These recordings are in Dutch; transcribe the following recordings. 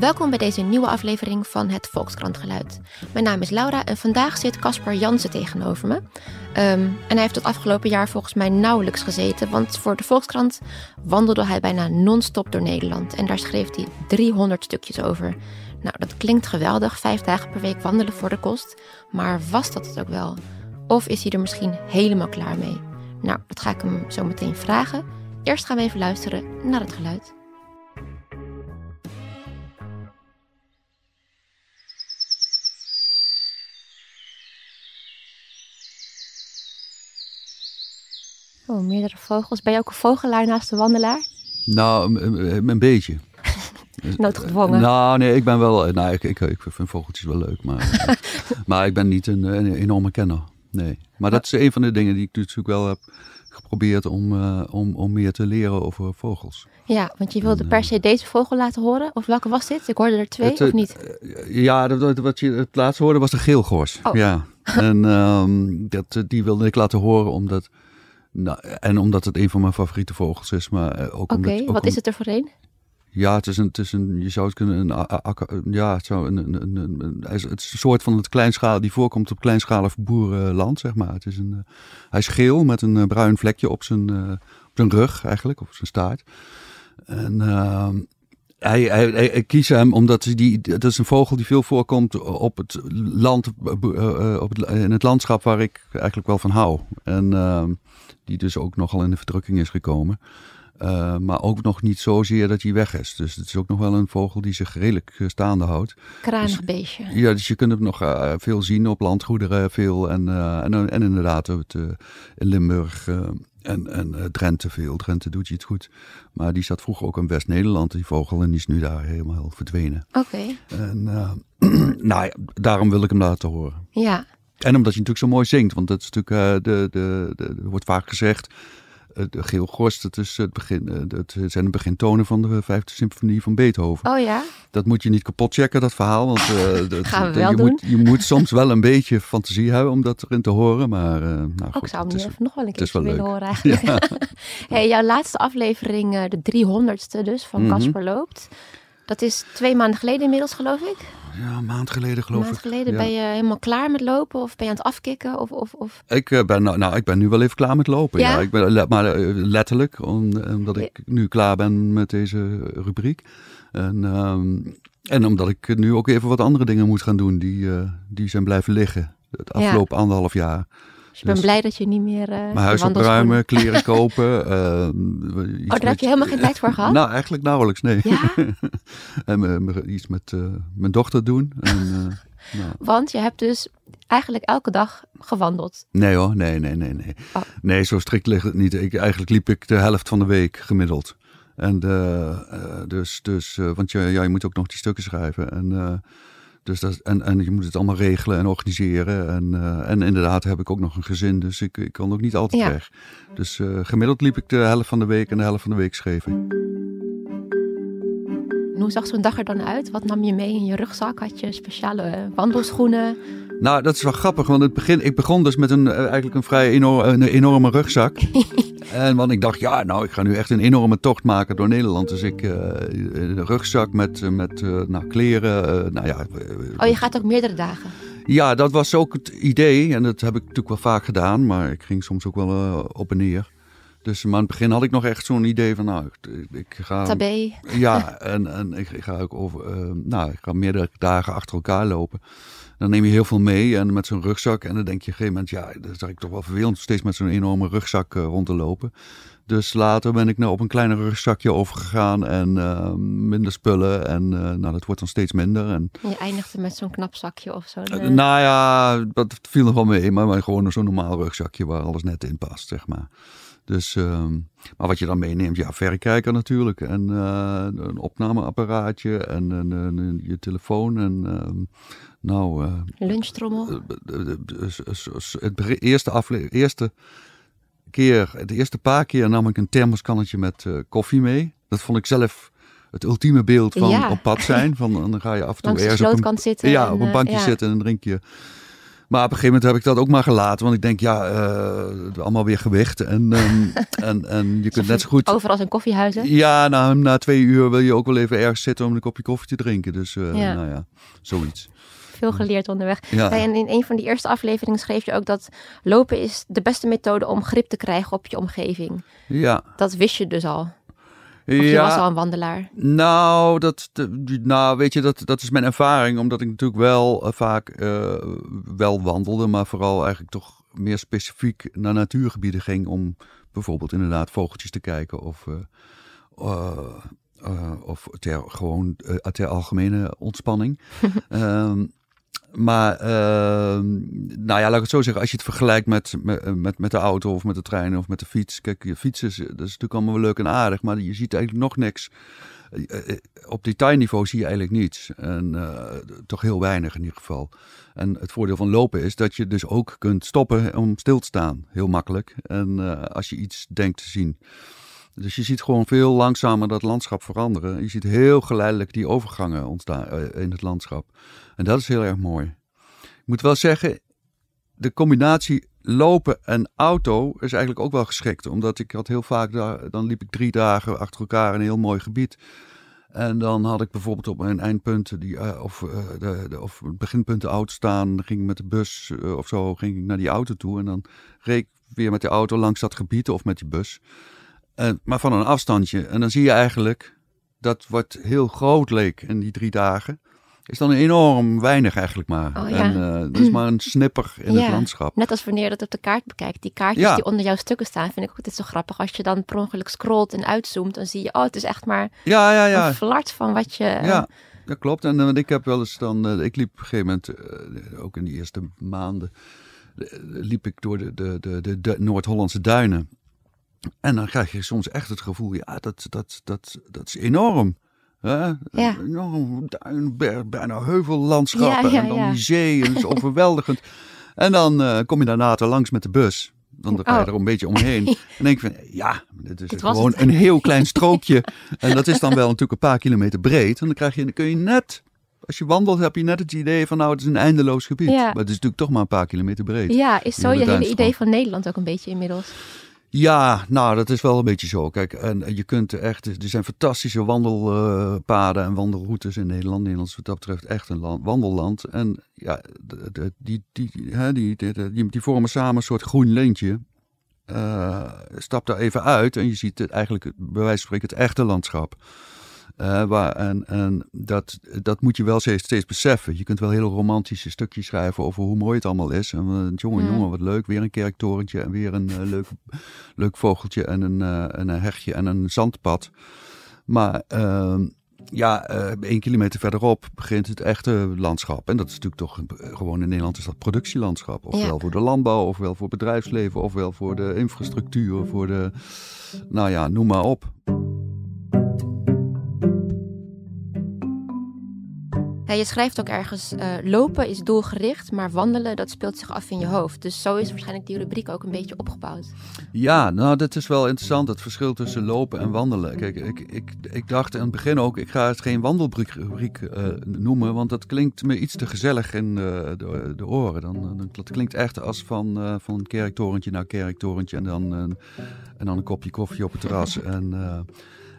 Welkom bij deze nieuwe aflevering van het Volkskrantgeluid. Mijn naam is Laura en vandaag zit Caspar Jansen tegenover me. Ehm, en hij heeft het afgelopen jaar volgens mij nauwelijks gezeten, want voor de Volkskrant wandelde hij bijna non-stop door Nederland. En daar schreef hij 300 stukjes over. Nou, dat klinkt geweldig, vijf dagen per week wandelen voor de kost. Maar was dat het ook wel? Of is hij er misschien helemaal klaar mee? Nou, dat ga ik hem zo meteen vragen. Eerst gaan we even luisteren naar het geluid. Oh, meerdere vogels. Ben je ook een vogelaar naast de wandelaar? Nou, een, een beetje. Noodgedwongen. Nou, nee, ik ben wel. Nou, ik, ik, ik vind vogeltjes wel leuk, maar, maar ik ben niet een, een, enorme kenner. Nee. Maar dat is een van de dingen die ik natuurlijk wel heb geprobeerd om, uh, om, om meer te leren over vogels. Ja, want je wilde per se deze vogel laten horen. Of welke was dit? Ik hoorde er twee, het, of niet? Ja, dat, wat je het laatst hoorde was de geelgors. Oh. Ja. en um, dat, die wilde ik laten horen omdat... Nou, en omdat het een van mijn favoriete vogels is, maar uh, ook Oké, wat om- is het er voor een? Ja, het is een, het is een, je zou het kunnen, een, a- a- akka- ja, het, zou een, een, een, een- het is een soort van het kleinschaal die voorkomt op kleinschalig boerenland, zeg maar. Het is een, eh, hij is geel met een eh, bruin vlekje op zijn, eh, op zijn rug eigenlijk, op zijn staart. En ehm, hij, hij, hij, ik kies hem omdat hij die, dat is een vogel die veel voorkomt op het land, eh, eh, op het, in het landschap waar ik eigenlijk wel van hou. En ehm, die dus ook nogal in de verdrukking is gekomen. Uh, maar ook nog niet zozeer dat hij weg is. Dus het is ook nog wel een vogel die zich redelijk uh, staande houdt. Kranig Dus- beestje. Ja, dus je kunt hem nog uh, veel zien op landgoederen, veel. En, uh, en, en inderdaad het, in Limburg en, en Drenthe veel. Drenthe doet hij het goed. Maar die zat vroeger ook in West-Nederland, die vogel. En die is nu daar helemaal verdwenen. Oké, En nou ja, daarom wil ik hem laten horen. ja. En omdat hij natuurlijk zo mooi zingt. Want dat is natuurlijk, uh, de, de, de, er wordt vaak gezegd... uh, De geel gorst, dat, is het begin, uh, dat zijn de begintonen van de vijfde symfonie van Beethoven. Oh ja? Dat moet je niet kapot checken, dat verhaal. Want uh, dat, Gaan we wel je, doen. moet, je moet soms wel een beetje fantasie hebben om dat erin te horen. Maar uh, nou Ook goed, zou het hem is, nog wel een keer wel willen horen eigenlijk. hey, jouw laatste aflevering, eh, de 300ste dus, van Mhm. Casper Loopt. Dat is twee maanden geleden inmiddels, geloof ik. Ja, een maand geleden geloof Een maand ik. geleden. Ja. Ben je helemaal klaar met lopen? Of ben je aan het afkicken? Of, of, of... Ik, uh, ben, nou, nou, ik ben nu wel even klaar met lopen. Ja? Ja? Ik ben, maar uh, letterlijk, om, omdat ik nu klaar ben met deze rubriek. En, um, en omdat ik nu ook even wat andere dingen moet gaan doen die, uh, die zijn blijven liggen. Het afgelopen anderhalf jaar. Je bent Dus- blij dat je niet meer. eh, Mijn huis opruimen, kleren kopen. uh, Oh, daar heb je helemaal geen tijd voor gehad? Nou, eigenlijk nauwelijks, nee. Ja? en iets met uh, mijn dochter doen. En, uh, nou, Want je hebt dus eigenlijk elke dag gewandeld. nee hoor, nee, nee, nee, nee. Oh. Nee, zo strikt ligt het niet. Ik, eigenlijk liep ik de helft van de week gemiddeld. En uh, uh, dus, dus uh, want je, ja, je moet ook nog die stukken schrijven. En, uh, dus dat, en, en je moet het allemaal regelen en organiseren. En, uh, en inderdaad heb ik ook nog een gezin, dus ik, ik kan ook niet altijd Ja. weg. Dus uh, gemiddeld liep ik de helft van de week en de helft van de week schreef ik. Hoe zag zo'n dag er dan uit? Wat nam je mee in je rugzak? Had je speciale eh, wandelschoenen? Nou, dat is wel grappig, want het begin, ik begon dus met een, eigenlijk een vrij enorm, een enorme rugzak. en want ik dacht, ja, nou, ik ga nu echt een enorme tocht maken door Nederland. Dus ik, uh, een rugzak met, uh, met uh, nou, kleren, nou ja. Oh, je gaat ook meerdere dagen. Ja, dat was ook het idee. En dat heb ik natuurlijk wel vaak gedaan, maar ik ging soms ook wel op en neer. Dus maar aan het begin had ik nog echt zo'n idee van, nou, ik, ik ga... Tabé. Ja, en, en ik, ik ga ook over, uh, nou, ik ga meerdere dagen achter elkaar lopen. Dan neem je heel veel mee en met zo'n rugzak. En dan denk je op een gegeven moment, ja, dat is eigenlijk toch wel vervelend. Steeds met zo'n enorme rugzak uh, rond te lopen. Dus later ben ik nou op een kleiner rugzakje overgegaan en uh, minder spullen. En uh, nou, dat wordt dan steeds minder. En, Je eindigde met zo'n knap zakje of zo. uh, nou ja, dat viel nog wel mee. Maar, maar gewoon zo'n normaal rugzakje waar alles net in past, zeg maar. Dus, um, maar wat je dan meeneemt, ja, verrekijker natuurlijk. En uh, een opnameapparaatje en, en, en, je telefoon en... Nou, uh, lunchtrommel. Het eerste, afle eerste keer, de eerste paar keer nam ik een thermoskannetje met uh, koffie mee. Dat vond ik zelf het ultieme beeld van ja. op pad zijn. Van, dan ga je af en toe ergens op een, zitten. ja, en, op een bankje uh, ja. zitten en dan drink je Maar op een gegeven moment heb ik dat ook maar gelaten. Want ik denk, ja, uh, allemaal weer gewicht. En, um, en, en je kunt net zo goed... Overal zijn koffiehuizen? Ja, na, na twee uur wil je ook wel even ergens zitten om een kopje koffie te drinken. Dus uh, ja. nou ja, zoiets. Veel geleerd onderweg. Ja. En in een van die eerste afleveringen schreef je ook dat lopen is de beste methode om grip te krijgen op je omgeving. Ja. Dat wist je dus al. Of je was al een wandelaar? Nou, dat, nou weet je, dat, dat is mijn ervaring. Omdat ik natuurlijk wel uh, vaak uh, wel wandelde. Maar vooral eigenlijk toch meer specifiek naar natuurgebieden ging. Om bijvoorbeeld inderdaad vogeltjes te kijken. Of, uh, of ter, gewoon ter algemene ontspanning. um, Maar, uh, nou ja, laat ik het zo zeggen. Als je het vergelijkt met, met, met de auto of met de trein of met de fiets. Kijk, je fietsen, dat is natuurlijk allemaal wel leuk en aardig. Maar je ziet eigenlijk nog niks. Eh, eh, op detailniveau zie je eigenlijk niets. En toch heel weinig in ieder geval. En het voordeel van lopen is dat je dus ook kunt stoppen om stil te staan. Heel makkelijk. En als je iets denkt te zien. Dus je ziet gewoon veel langzamer dat landschap veranderen. Je ziet heel geleidelijk die overgangen ontstaan in het landschap. En dat is heel erg mooi. Ik moet wel zeggen, de combinatie lopen en auto is eigenlijk ook wel geschikt. Omdat ik had heel vaak, dan liep ik drie dagen achter elkaar in een heel mooi gebied. En dan had ik bijvoorbeeld op mijn eindpunten, die, uh, of, uh, de, of beginpunten oud staan. Dan ging ik met de bus of zo ging ik naar die auto toe. En dan reed ik weer met de auto langs dat gebied of met die bus. Maar van een afstandje. En dan zie je eigenlijk dat wat heel groot leek in die drie dagen is dan enorm weinig eigenlijk maar. Oh, ja. En uh, dat is maar een snipper in het landschap. Net als wanneer je dat op de kaart bekijkt. Die kaartjes die onder jouw stukken staan, vind ik ook altijd zo grappig. Als je dan per ongeluk scrolt en uitzoomt, dan zie je, oh, het is echt maar ja, ja, ja. een flart van wat je... Ja, dat klopt. En uh, ik heb wel eens dan, uh, ik liep op een gegeven moment, ook in die eerste maanden, liep ik door de, de, de, de, de Noord-Hollandse duinen. En dan krijg je soms echt het gevoel, ja, dat, dat, dat, dat is enorm. Hè? Ja. Een duin, berg, bijna heuvellandschappen en dan die zee. En is overweldigend. En dan uh, kom je daarna te langs met de bus. Dan ga je oh. er een beetje omheen. En denk je van, ja, dit is gewoon een heel klein strookje. en dat is dan wel natuurlijk een paar kilometer breed. En dan, krijg je, dan kun je net, als je wandelt, heb je net het idee van, nou, het is een eindeloos gebied. Maar het is natuurlijk toch maar een paar kilometer breed. Ja, is zo je hele idee van Nederland ook een beetje inmiddels? Ja, nou, dat is wel een beetje zo. Kijk, en je kunt echt, er zijn fantastische wandelpaden en wandelroutes in Nederland. Nederland is wat dat betreft echt een land, wandelland. En ja, die, die, die, die, die, die vormen samen een soort groen lintje. Uh, stap daar even uit en je ziet eigenlijk, bij wijze van spreken, het echte landschap. Uh, waar, en en dat, dat moet je wel steeds, steeds beseffen. Je kunt wel hele romantische stukjes schrijven over hoe mooi het allemaal is. En uh, jongen, mm. jongen, wat leuk. Weer een kerktorentje en weer een uh, leuk, leuk vogeltje en een, en een hechtje en een zandpad. Maar ehm, ja, één kilometer verderop begint het echte landschap. En dat is natuurlijk toch gewoon in Nederland is dat productielandschap. Ofwel ja. voor de landbouw, ofwel voor bedrijfsleven, ofwel voor de infrastructuur, voor de, nou ja, noem maar op. Ja, je schrijft ook ergens, uh, lopen is doelgericht, maar wandelen, dat speelt zich af in je hoofd. Dus zo is waarschijnlijk die rubriek ook een beetje opgebouwd. Ja, nou, dat is wel interessant, het verschil tussen lopen en wandelen. Kijk, ik, ik, ik dacht in het begin ook, ik ga het geen wandelrubriek uh, noemen, want dat klinkt me iets te gezellig in de, de, de oren. Dan, dan, dat klinkt echt als van, van een kerktorentje naar kerktorentje en dan, en dan een kopje koffie op het terras. en,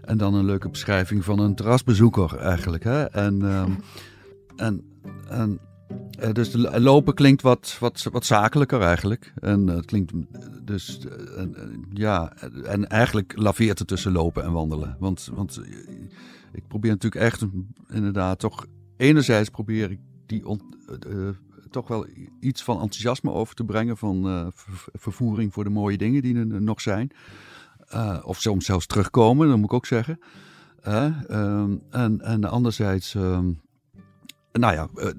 en dan een leuke beschrijving van een terrasbezoeker eigenlijk. Hè? En... Ehm, en, en uh, dus lopen klinkt wat, wat, wat zakelijker eigenlijk. En uh, het klinkt dus, uh, ja, en eigenlijk laveert het tussen lopen en wandelen. Want, want ik probeer natuurlijk echt, inderdaad, toch, enerzijds probeer ik die, toch wel iets van enthousiasme over te brengen. Van vervoering voor de mooie dingen die er nog zijn. of soms zelfs terugkomen, dat moet ik ook zeggen. Ehm, en, en anderzijds. Ehm, nou ja, eh,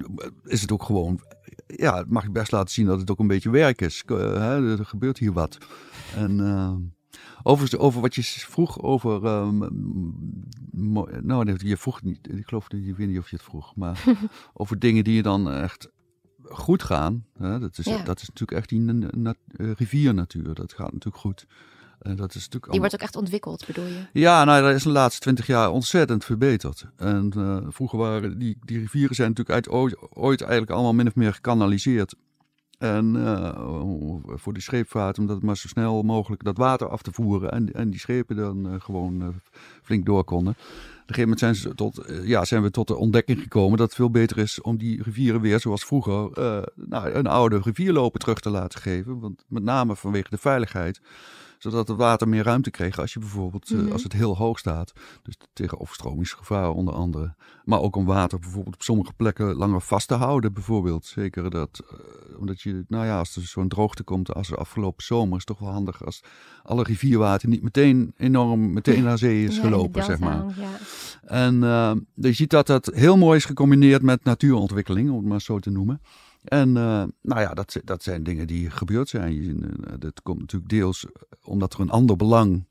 is het ook gewoon, ja, mag ik best laten zien dat het ook een beetje werk is. Uh, er gebeurt hier wat. En over, over wat je vroeg over, um, nou je vroeg niet, ik geloof niet, ik weet niet of je het vroeg, maar over dingen die je dan echt goed gaan. Hè, dat, is, dat is natuurlijk echt die riviernatuur, dat gaat natuurlijk goed. En dat is natuurlijk Die wordt ook echt ontwikkeld, bedoel je? Ja, nou, dat is de laatste twintig jaar ontzettend verbeterd. En uh, vroeger waren die, die rivieren zijn natuurlijk uit, ooit, ooit, eigenlijk allemaal min of meer gekanaliseerd. En uh, voor die scheepvaart, om dat maar zo snel mogelijk dat water af te voeren. En, en die schepen dan uh, gewoon uh, flink door konden. Op een gegeven moment zijn, ze tot, ja, zijn we tot de ontdekking gekomen dat het veel beter is om die rivieren weer zoals vroeger nou, een oude rivierlopen terug te laten geven. Want met name vanwege de veiligheid zodat het water meer ruimte kreeg als je bijvoorbeeld, mm -hmm. als het heel hoog staat. Dus tegen overstromingsgevaar onder andere. Maar ook om water bijvoorbeeld op sommige plekken langer vast te houden bijvoorbeeld. Zeker dat, uh, omdat je, nou ja, als er zo'n droogte komt als de afgelopen zomer, is het toch wel handig als alle rivierwater niet meteen enorm meteen naar zee is Ja, gelopen, zeg maar. Ja. En uh, je ziet dat dat heel mooi is gecombineerd met natuurontwikkeling, om het maar zo te noemen. En uh, nou ja, dat, dat zijn dingen die gebeurd zijn. Je, uh, dat komt natuurlijk deels omdat er een ander belang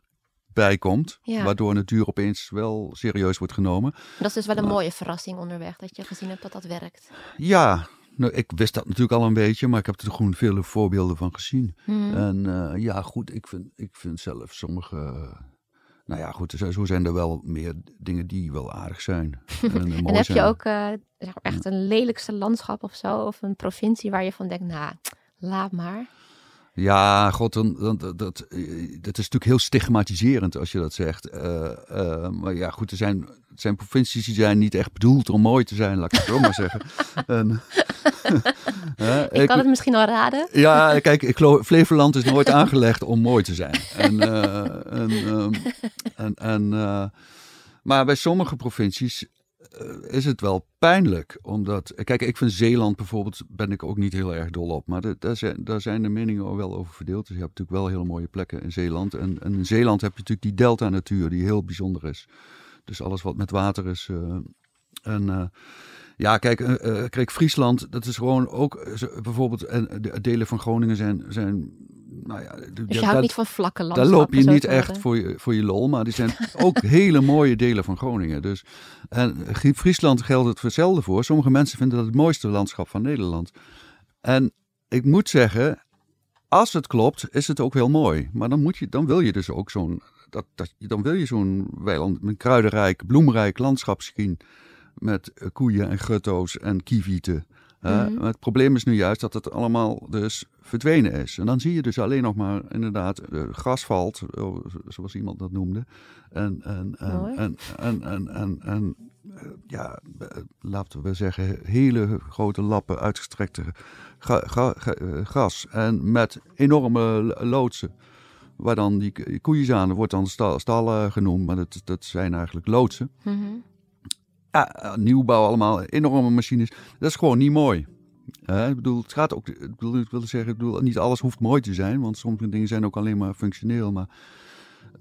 bij komt. Ja. Waardoor natuur opeens wel serieus wordt genomen. Dat is dus wel een Maar- mooie verrassing onderweg, dat je gezien hebt dat dat werkt. Ja, nou, ik wist dat natuurlijk al een beetje, maar ik heb er gewoon vele voorbeelden van gezien. Hmm. En uh, ja, goed, ik vind, ik vind zelf sommige. Nou ja, goed, zo- zo zijn er wel meer dingen die wel aardig zijn. En, uh, En mooi heb je ook eh, zeg maar echt een lelijkste landschap of zo? Of een provincie waar je van denkt, nou, laat maar. Ja, god, dan, dan, dat, dat, eh, dat is natuurlijk heel stigmatiserend als je dat zegt. Eh, maar ja, goed, er zijn, het zijn provincies die zijn niet echt bedoeld om mooi te zijn, laat ik het zo maar zeggen. En, Ik kan het misschien al raden. Ja, kijk, ik geloof, Flevoland is nooit aangelegd om mooi te zijn. En, eh, en, ehm, en, en, eh, maar bij sommige provincies is het wel pijnlijk. Omdat, kijk, ik vind Zeeland bijvoorbeeld, ben ik ook niet heel erg dol op. Maar daar zijn, daar zijn de meningen wel over verdeeld. Dus je hebt natuurlijk wel hele mooie plekken in Zeeland. En, en in Zeeland heb je natuurlijk die delta-natuur die heel bijzonder is. Dus alles wat met water is. eh, en eh, ja, kijk, eh, eh, kijk, Friesland, dat is gewoon ook eh, bijvoorbeeld, en de delen van Groningen zijn, zijn nou ja, Dus je houdt dat- niet van vlakke daar landschappen. loop je niet echt voor je, voor je lol, maar die zijn ook hele mooie delen van Groningen. Dus, en Friesland geldt het hetzelfde voor. Sommige mensen vinden dat het mooiste landschap van Nederland. En ik moet zeggen, als het klopt, is het ook heel mooi. Maar dan, moet je, dan wil je dus ook zo'n, dat, dat, dan wil je zo'n weiland, een kruidenrijk, bloemrijk landschap zien. Met eh, koeien en gutto's en kievieten. Maar het probleem is nu juist dat het allemaal dus verdwenen is. En dan zie je dus alleen nog maar inderdaad eh, grasvalt, eh, zoals iemand dat noemde. En, en, en, en, en, en, en, en, eh, ja, laten we zeggen, hele grote lappen uitgestrekte gras. En met enorme lo- loodsen. Waar dan die k- koeien aan, dat wordt dan stal, stallen genoemd, maar dat, dat zijn eigenlijk loodsen. Mhm. Ja, eh, nieuwbouw allemaal, enorme machines. Dat is gewoon niet mooi. Ik bedoel, het gaat ook, ik, bedoel, ik wil zeggen, ik bedoel, niet alles hoeft mooi te zijn, want sommige dingen zijn ook alleen maar functioneel. Maar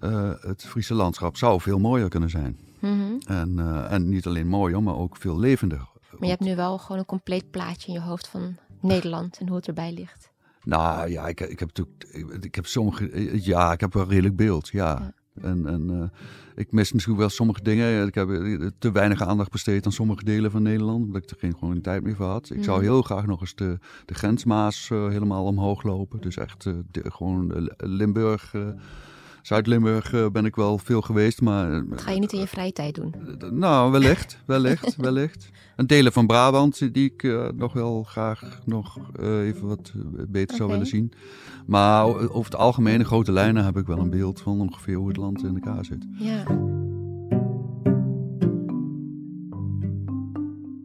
eh, het Friese landschap zou veel mooier kunnen zijn. Mhm. En, eh, en niet alleen mooier, maar ook veel levender. Maar je hebt nu wel gewoon een compleet plaatje in je hoofd van Nederland en hoe het erbij ligt. Nou ja, ik, ik heb natuurlijk, ik, ik heb sommige, ja, ik heb wel een redelijk beeld, ja. Ja. En, en eh, ik mis misschien wel sommige dingen. Ik heb eh, te weinig aandacht besteed aan sommige delen van Nederland, omdat ik er geen gewoon tijd meer voor had. Ik zou Mhm. heel graag nog eens de, de grensmaas eh, helemaal omhoog lopen. Dus echt de- gewoon Limburg, Zuid-Limburg eh, ben ik wel veel geweest, maar... eh, Dat ga je niet in je vrije tijd doen. nou, wellicht, wellicht, wellicht. En delen van Brabant die ik eh, nog wel graag nog eh, even wat eh, beter zou willen zien. Maar over het algemeen, in grote lijnen, heb ik wel een beeld van ongeveer hoe het land in elkaar zit. Ja.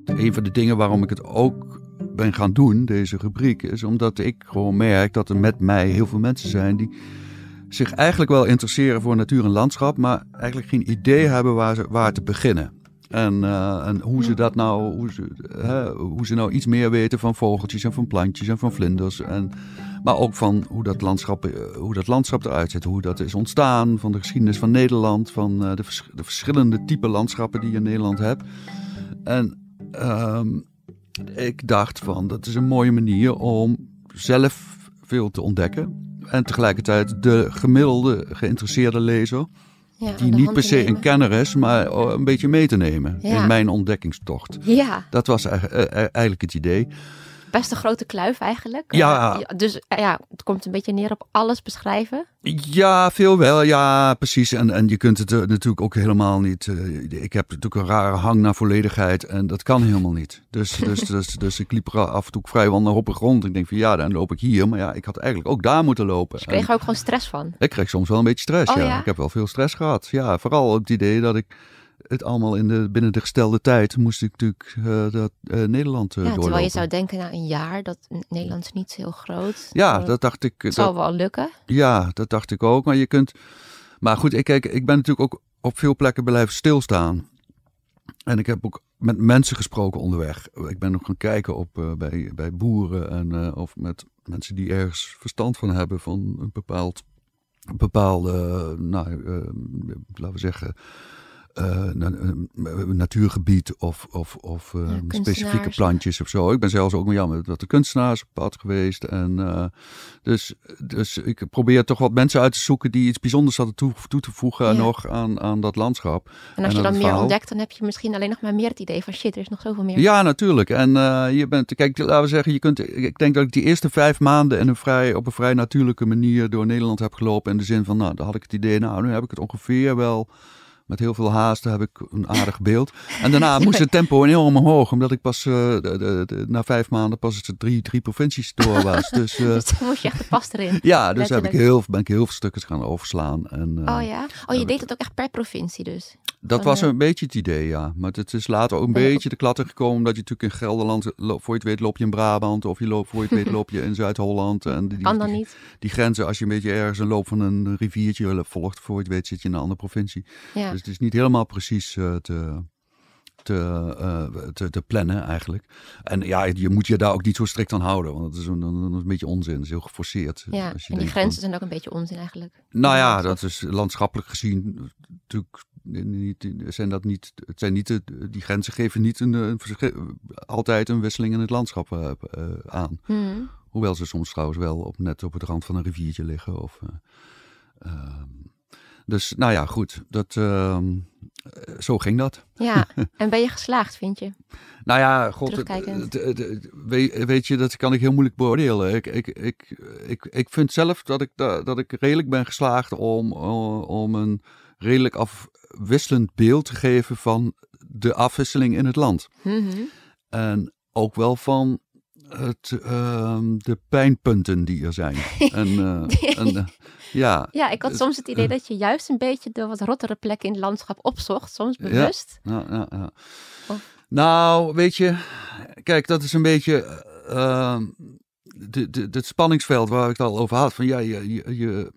Een van de dingen waarom ik het ook ben gaan doen, deze rubriek, is omdat ik gewoon merk dat er met mij heel veel mensen zijn die zich eigenlijk wel interesseren voor natuur en landschap, maar eigenlijk geen idee hebben waar, ze, waar te beginnen. En, eh, en hoe ze dat nou, hoe ze, hè, hoe ze nou iets meer weten van vogeltjes en van plantjes en van vlinders. En, maar ook van hoe dat, landschap, eh, hoe dat landschap eruit ziet, hoe dat is ontstaan, van de geschiedenis van Nederland, van eh, de, vers- de verschillende type landschappen die je in Nederland hebt. En ehm, ik dacht van, dat is een mooie manier om zelf veel te ontdekken. En tegelijkertijd de gemiddelde geïnteresseerde lezer, ja die niet per se een kenner is, maar een beetje mee te nemen Ja. in mijn ontdekkingstocht. Ja, Dat was eigenlijk, eh, eigenlijk het idee. Best een grote kluif eigenlijk. Ja. Uh, dus ja, het komt een beetje neer op alles beschrijven. Ja, veel wel. Ja, precies. En, en je kunt het uh, natuurlijk ook helemaal niet. Uh, ik heb natuurlijk een rare hang naar volledigheid en dat kan helemaal niet. Dus, dus, dus, dus ik liep er af en toe vrijwel naar op de grond. Ik denk van ja, dan loop ik hier. Maar ja, ik had eigenlijk ook daar moeten lopen. Dus je kreeg er ook gewoon stress van? Ik kreeg soms wel een beetje stress, oh, ja. ja. Ik heb wel veel stress gehad. Ja, vooral het idee dat ik het allemaal in de, binnen de gestelde tijd moest ik natuurlijk uh, dat, uh, Nederland uh, ja, doorlopen. Terwijl je zou denken, na nou, een jaar, dat Nederland is niet heel groot. Ja, dat dacht ik. Het zal wel lukken. Ja, dat dacht ik ook. Maar je kunt. Maar goed, ik, kijk, ik ben natuurlijk ook op veel plekken blijven stilstaan. En ik heb ook met mensen gesproken onderweg. Ik ben nog gaan kijken op, uh, bij, bij boeren en, uh, of met mensen die ergens verstand van hebben van een bepaald, een bepaalde, nou, laten we zeggen, uh, natuurgebied of, of, of uh, ja, specifieke plantjes of zo. Ik ben zelfs ook ja, met de kunstenaars op pad geweest. En, uh, dus, dus ik probeer toch wat mensen uit te zoeken die iets bijzonders hadden toe, toe te voegen Ja. nog aan, aan dat landschap. En als je dan meer verhaal. ontdekt, dan heb je misschien alleen nog maar meer het idee van shit, er is nog zoveel meer. Ja, natuurlijk. En eh, je bent, kijk, laten we zeggen, je kunt, ik denk dat ik die eerste vijf maanden in een vrij, op een vrij natuurlijke manier door Nederland heb gelopen. In de zin van, nou, dan had ik het idee, nou, nu heb ik het ongeveer wel. Met heel veel haast heb ik een aardig beeld. En daarna moest het tempo enorm omhoog, omdat ik pas uh, de, na vijf maanden pas drie, drie provincies door was. Dus, uh, dus moest je echt de pas erin. ja, dus heb ik heel, ben ik heel veel stukjes gaan overslaan. En, uh, Oh ja? Oh, je deed het ook echt per provincie dus? dat was eh, een beetje het idee, ja. Maar het is later ook een beetje de klatter gekomen. Dat je natuurlijk in Gelderland, voor je het weet loop je in Brabant. Of je loopt, voor je het weet loop je in Zuid-Holland. En die, Kan dan die, niet? die grenzen, als je een beetje ergens een loop van een riviertje volgt. Voor je het weet zit je in een andere provincie. Ja. Dus het is niet helemaal precies eh, te, te, eh, te, te plannen eigenlijk. En ja, je moet je daar ook niet zo strikt aan houden. Want dat is een, een, een beetje onzin. Dat is heel geforceerd. ja. Als je En die van- grenzen zijn ook een beetje onzin eigenlijk. nou ja, dat is landschappelijk gezien natuurlijk niet, zijn dat niet, het zijn niet de, die grenzen geven niet een, altijd een wisseling in het landschap eh, aan. Hmm. Hoewel ze soms trouwens wel op, net op het rand van een riviertje liggen. Of, eh, ehm, dus nou ja, goed. Dat, ehm, eh, zo ging dat. Ja, en ben je geslaagd, vind je? Nou ja, god, weet, weet je, dat kan ik heel moeilijk beoordelen. Ik, ik, ik, ik, ik vind zelf dat ik, da- dat ik redelijk ben geslaagd om, om een redelijk afwisselend beeld te geven van de afwisseling in het land. Mhm. En ook wel van het, ehm, de pijnpunten die er zijn. en, eh, en, eh, ja, Ja, ik had soms het idee eh, dat je juist een beetje de wat rottere plekken in het landschap opzocht, soms bewust. Ja, ja, ja. Of- Nou, weet je, kijk, dat is een beetje eh, ehm, het spanningsveld waar ik het al over had. Van ja, je, je, je,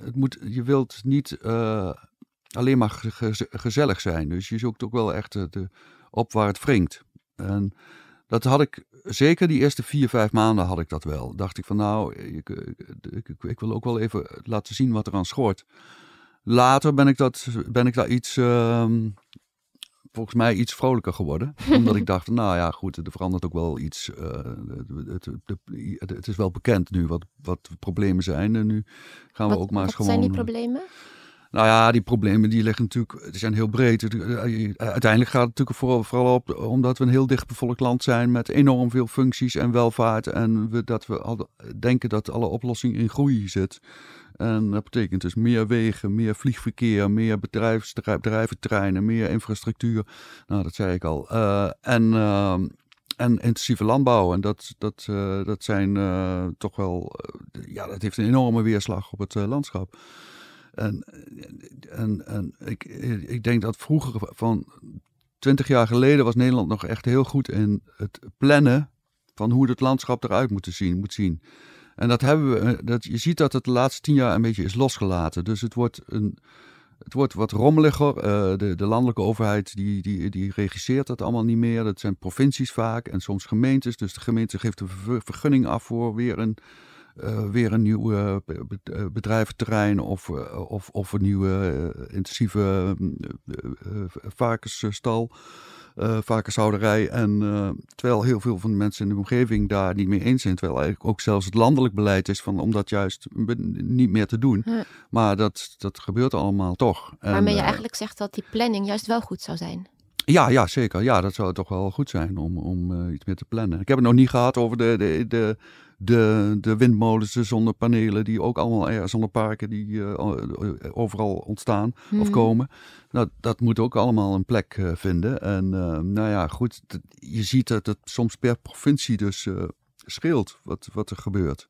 het moet, je wilt niet alleen maar ge- ge- gezellig zijn. Dus je zoekt ook wel echt de, op waar het wringt. En dat had ik, zeker die eerste vier, vijf maanden had ik dat wel. Dacht ik van nou, ik, ik, ik, ik wil ook wel even laten zien wat er aan schort. Later ben ik, dat, ben ik daar iets, ehm, volgens mij iets vrolijker geworden. Omdat ik dacht, nou ja, goed, er verandert ook wel iets. eh, het, het, het, het is wel bekend nu wat, wat de problemen zijn. En nu gaan we Wat, ook maar eens wat gewoon... zijn die problemen? Nou ja, die problemen die liggen natuurlijk, zijn heel breed. Het- eh, Uiteindelijk gaat het natuurlijk vooral, vooral op, omdat we een heel dichtbevolkt land zijn met enorm veel functies en welvaart. En we, dat we al, denken dat alle oplossing in groei zit. En dat betekent dus meer wegen, meer vliegverkeer, meer bedrijventreinen, meer infrastructuur. Nou, dat zei ik al. Eh, en, en intensieve landbouw. En dat, dat, eh, dat zijn eh, toch wel, eh, ja, dat heeft een enorme weerslag op het eh, landschap. En, en, en ik, ik denk dat vroeger, van 20 jaar geleden, was Nederland nog echt heel goed in het plannen van hoe het landschap eruit moet zien. Moet zien. En dat hebben we, eh, dat, je ziet dat het de laatste tien jaar een beetje is losgelaten. Dus het wordt, een, het wordt wat rommeliger. Eh, de, de landelijke overheid die, die, die regisseert dat allemaal niet meer. Dat zijn provincies vaak en soms gemeentes. Dus de gemeente geeft een ver- vergunning af voor weer een, eh, weer een nieuw eh, eh, bedrijventerrein of, of, of een nieuwe intensieve eh, varkensstal, eh varkenshouderij. En terwijl heel veel van de mensen in de omgeving daar niet mee eens zijn, terwijl eigenlijk ook zelfs het landelijk beleid is van, om dat juist niet meer te doen. Maar dat, dat gebeurt allemaal toch. En, Waarmee je eigenlijk zegt dat die planning juist wel goed zou zijn. Ja, ja, zeker. Ja, dat zou toch wel goed zijn om, om iets meer te plannen. Ik heb het nog niet gehad over de, de, de, de, de windmolens, de zonnepanelen, die ook allemaal er, zonneparken die overal ontstaan of mhm. komen. Nou, dat moet ook allemaal een plek vinden. En nou ja, goed, je ziet dat het soms per provincie dus scheelt wat, wat er gebeurt.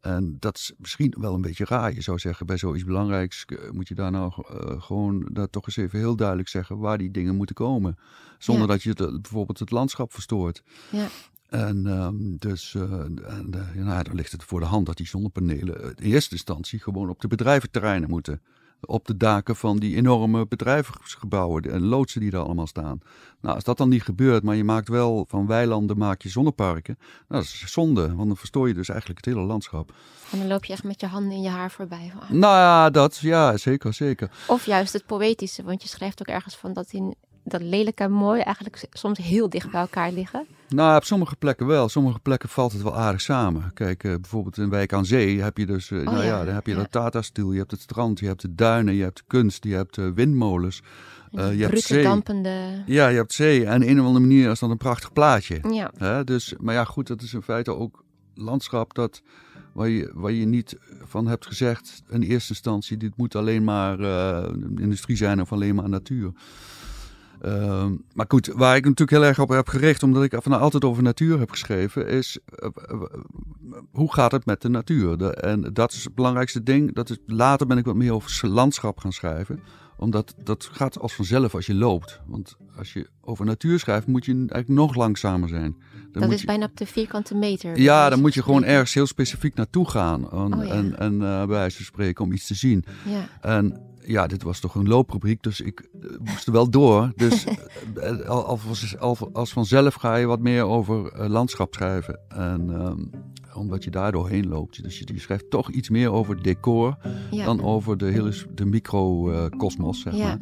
En dat is misschien wel een beetje raar. Je zou zeggen, bij zoiets belangrijks eh, moet je daar nou uh, gewoon dat toch eens even heel duidelijk zeggen waar die dingen moeten komen. Zonder dat je het, eh, bijvoorbeeld het landschap verstoort. Ja. En um, dus uh, en, uh, nou, dan ligt het voor de hand dat die zonnepanelen in eerste instantie gewoon op de bedrijventerreinen moeten op de daken van die enorme bedrijfsgebouwen en loodsen die daar allemaal staan. Nou, als dat dan niet gebeurt, maar je maakt wel van weilanden maak je zonneparken, nou, dat is zonde, want dan verstoor je dus eigenlijk het hele landschap. En dan loop je echt met je handen in je haar voorbij. Nou ja, dat, ja, zeker, zeker. Of juist het poëtische, want je schrijft ook ergens van dat in dat lelijk en mooi eigenlijk soms heel dicht bij elkaar liggen? Nou, op sommige plekken wel. Op sommige plekken valt het wel aardig samen. Kijk, uh, bijvoorbeeld in Wijk aan Zee heb je dus, uh, nou ja, dan heb je dat Tata-stiel, je hebt het strand, je hebt de duinen, je hebt kunst, je hebt uh, windmolens. Uh, je hebt zee. dampende... Ja, je hebt zee. En een of andere manier is dat een prachtig plaatje. Ja. Hè? Dus, maar ja, goed, dat is in feite ook landschap dat, waar, je, waar je niet van hebt gezegd in eerste instantie, dit moet alleen maar industrie zijn of alleen maar natuur. Ehm, maar goed, waar ik natuurlijk heel erg op heb gericht, omdat ik van altijd over natuur heb geschreven, is uh, hoe gaat het met de natuur? De, en dat is het belangrijkste ding. Dat is, later ben ik wat meer over landschap gaan schrijven omdat dat gaat als vanzelf als je loopt. Want als je over natuur schrijft, moet je eigenlijk nog langzamer zijn. Dan dat is bijna op de vierkante meter. Ja, dan moet je gewoon ergens heel specifiek naartoe gaan. En, oh, en, en uh, bij wijze van spreken om iets te zien. Ja. En ja, dit was toch een looprubriek, dus ik uh, moest er wel door. Dus uh, als, als, vanzelf ga je wat meer over landschap schrijven. En um, omdat je daar doorheen loopt. Dus je, je schrijft toch iets meer over decor dan over de, hele, de microcosmos, zeg maar.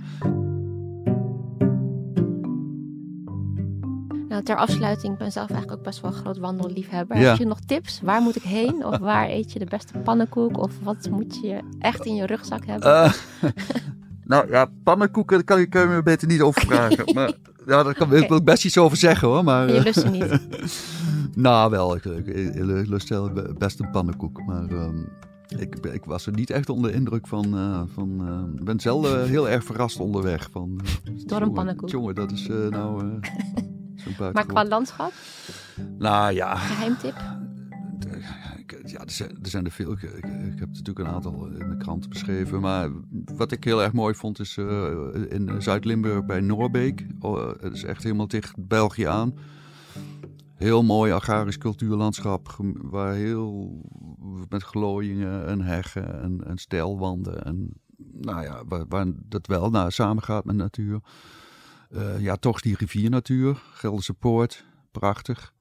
Nou, ter afsluiting, ik ben zelf eigenlijk ook best wel een groot wandelliefhebber. Heb je nog tips? Waar moet ik heen? Of waar eet je de beste pannenkoek? Of wat moet je echt in je rugzak hebben? Uh, nou ja, pannenkoeken kan je me beter niet overvragen. maar ja, daar kan, okay. wil ik best iets over zeggen hoor. Maar, je lust ze niet? nou, wel. Ik, ik, ik, lust best een pannenkoek. Maar um, ik, ik, was er niet echt onder de indruk van. Uh, van uh, ben zelf uh, heel erg verrast onderweg. Van, Door een pannenkoek. Jongen, dat is nou. Maar qua landschap? Nou ja. Geheimtip? Ja, er zijn, er veel. Ik, ik, ik, heb natuurlijk een aantal in de krant beschreven. Maar wat ik heel erg mooi vond is uh, in Zuid-Limburg bij Noorbeek. Oh, het is echt helemaal dicht België aan. Heel mooi agrarisch cultuurlandschap. Waar heel met glooiingen en heggen en, en stijlwanden. En nou ja, waar, waar dat wel naar samen gaat met natuur. Uh, ja, toch die riviernatuur. Gelderse Poort, prachtig.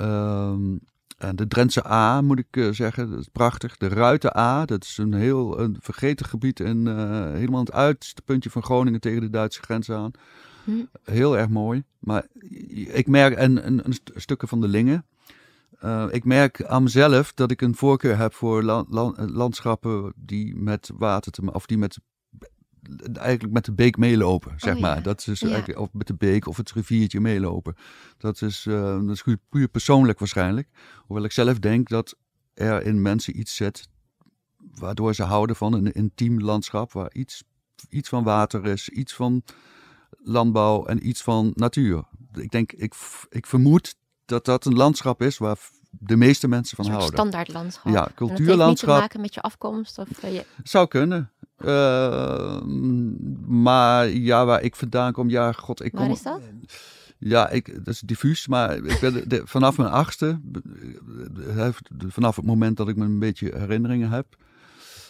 Um, en de Drentse A, moet ik uh, zeggen, dat is prachtig. De Ruiten A, dat is een heel een vergeten gebied. En uh, helemaal aan het uiterste puntje van Groningen tegen de Duitse grens aan. Hm. Heel erg mooi. Maar ik merk, en, en, en stukken van de Lingen. Uh, ik merk aan mezelf dat ik een voorkeur heb voor la, la, landschappen die met water te of die met eigenlijk met de beek meelopen, zeg oh, maar. Dat is eigenlijk, of met de beek of het riviertje meelopen. Dat is, uh, dat is puur persoonlijk waarschijnlijk. Hoewel ik zelf denk dat er in mensen iets zit waardoor ze houden van een intiem landschap waar iets, iets van water is, iets van landbouw en iets van natuur. Ik denk, ik, ik vermoed dat dat een landschap is waar de meeste mensen van houden. Standaard landschap. Ja, cultuurlandschap. niet te maken met je afkomst? Of, uh, je... Zou kunnen. Uh, maar ja, waar ik vandaan kom, ja, god, ik kom. Waar is dat? Ja, ik, dat is diffuus, maar ik ben de, vanaf mijn achtste, vanaf het moment dat ik me een beetje herinneringen heb.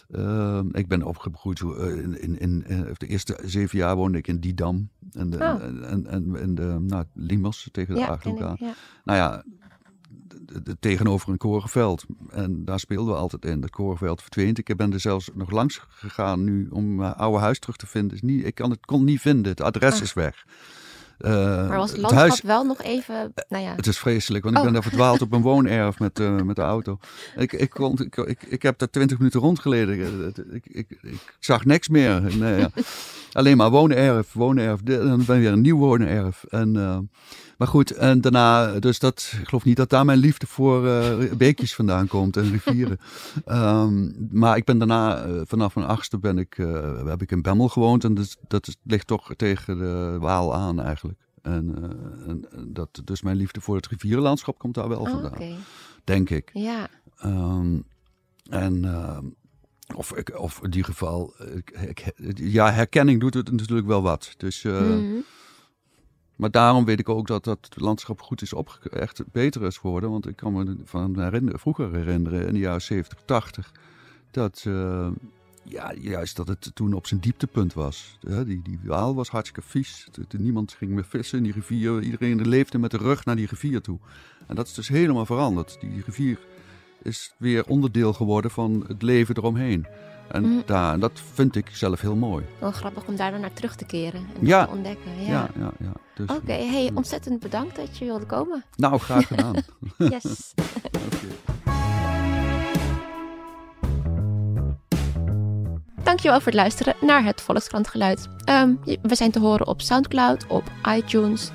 Uh, ik ben opgegroeid in, in, in, in, de eerste zeven jaar woonde ik in Didam. En, de, oh. en, en, en de, nou, Limos tegen de ja, Achterhoek aan. Ja. Nou ja, tegenover een korenveld. En daar speelden we altijd in. Dat korenveld verdween. Ik ben er zelfs nog langs gegaan nu om mijn oude huis terug te vinden. Is niet, ik kan het kon niet vinden. Het adres ah. is weg. Uh, maar was het landschap huis, wel nog even. Nou ja. Het is vreselijk, want ik ben oh. daar verdwaald op een woonerf met, uh, met de auto. Ik, ik, kon, ik, ik, ik heb daar twintig minuten rondgeleden. Ik, ik, ik, ik, zag niks meer. Nee, ja. alleen maar woonerf, woonerf. En dan ben je weer een nieuw woonerf. En, uh, maar goed, en daarna, dus dat, ik geloof niet dat daar mijn liefde voor uh, beekjes vandaan komt en rivieren. um, maar ik ben daarna, uh, vanaf mijn achtste ben ik, heb ik in Bemmel gewoond. En dus, dat is, ligt toch tegen de Waal aan eigenlijk. En, en, dat, dus mijn liefde voor het rivierenlandschap komt daar wel Oh, vandaan. Denk ik. Ja. Um, en ehm, of, ik, of in ieder geval, ik, ik, ja, herkenning doet het natuurlijk wel wat. Dus, uh. Maar daarom weet ik ook dat dat landschap goed is opge echt beter is geworden. Want ik kan me van herinneren, vroeger herinneren, in de jaren 70, 80, dat, uh, ja, juist dat het toen op zijn dieptepunt was. Die, die waal was hartstikke vies. Niemand ging meer vissen in die rivier. Iedereen leefde met de rug naar die rivier toe. En dat is dus helemaal veranderd. Die rivier is weer onderdeel geworden van het leven eromheen. En, Mm. daar, en dat vind ik zelf heel mooi. Wel grappig om daar dan naar terug te keren en Ja. te ontdekken. Ja. Ja, ja, ja. Dus, Oké, hey, ontzettend bedankt dat je wilde komen. Nou, graag gedaan. Yes. Oké. Dankjewel voor het luisteren naar het Volkskrant Geluid. Ehm, we zijn te horen op Soundcloud, op iTunes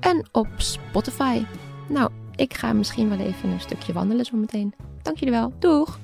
en op Spotify. Nou, ik ga misschien wel even een stukje wandelen zometeen. Dank jullie wel. Doeg!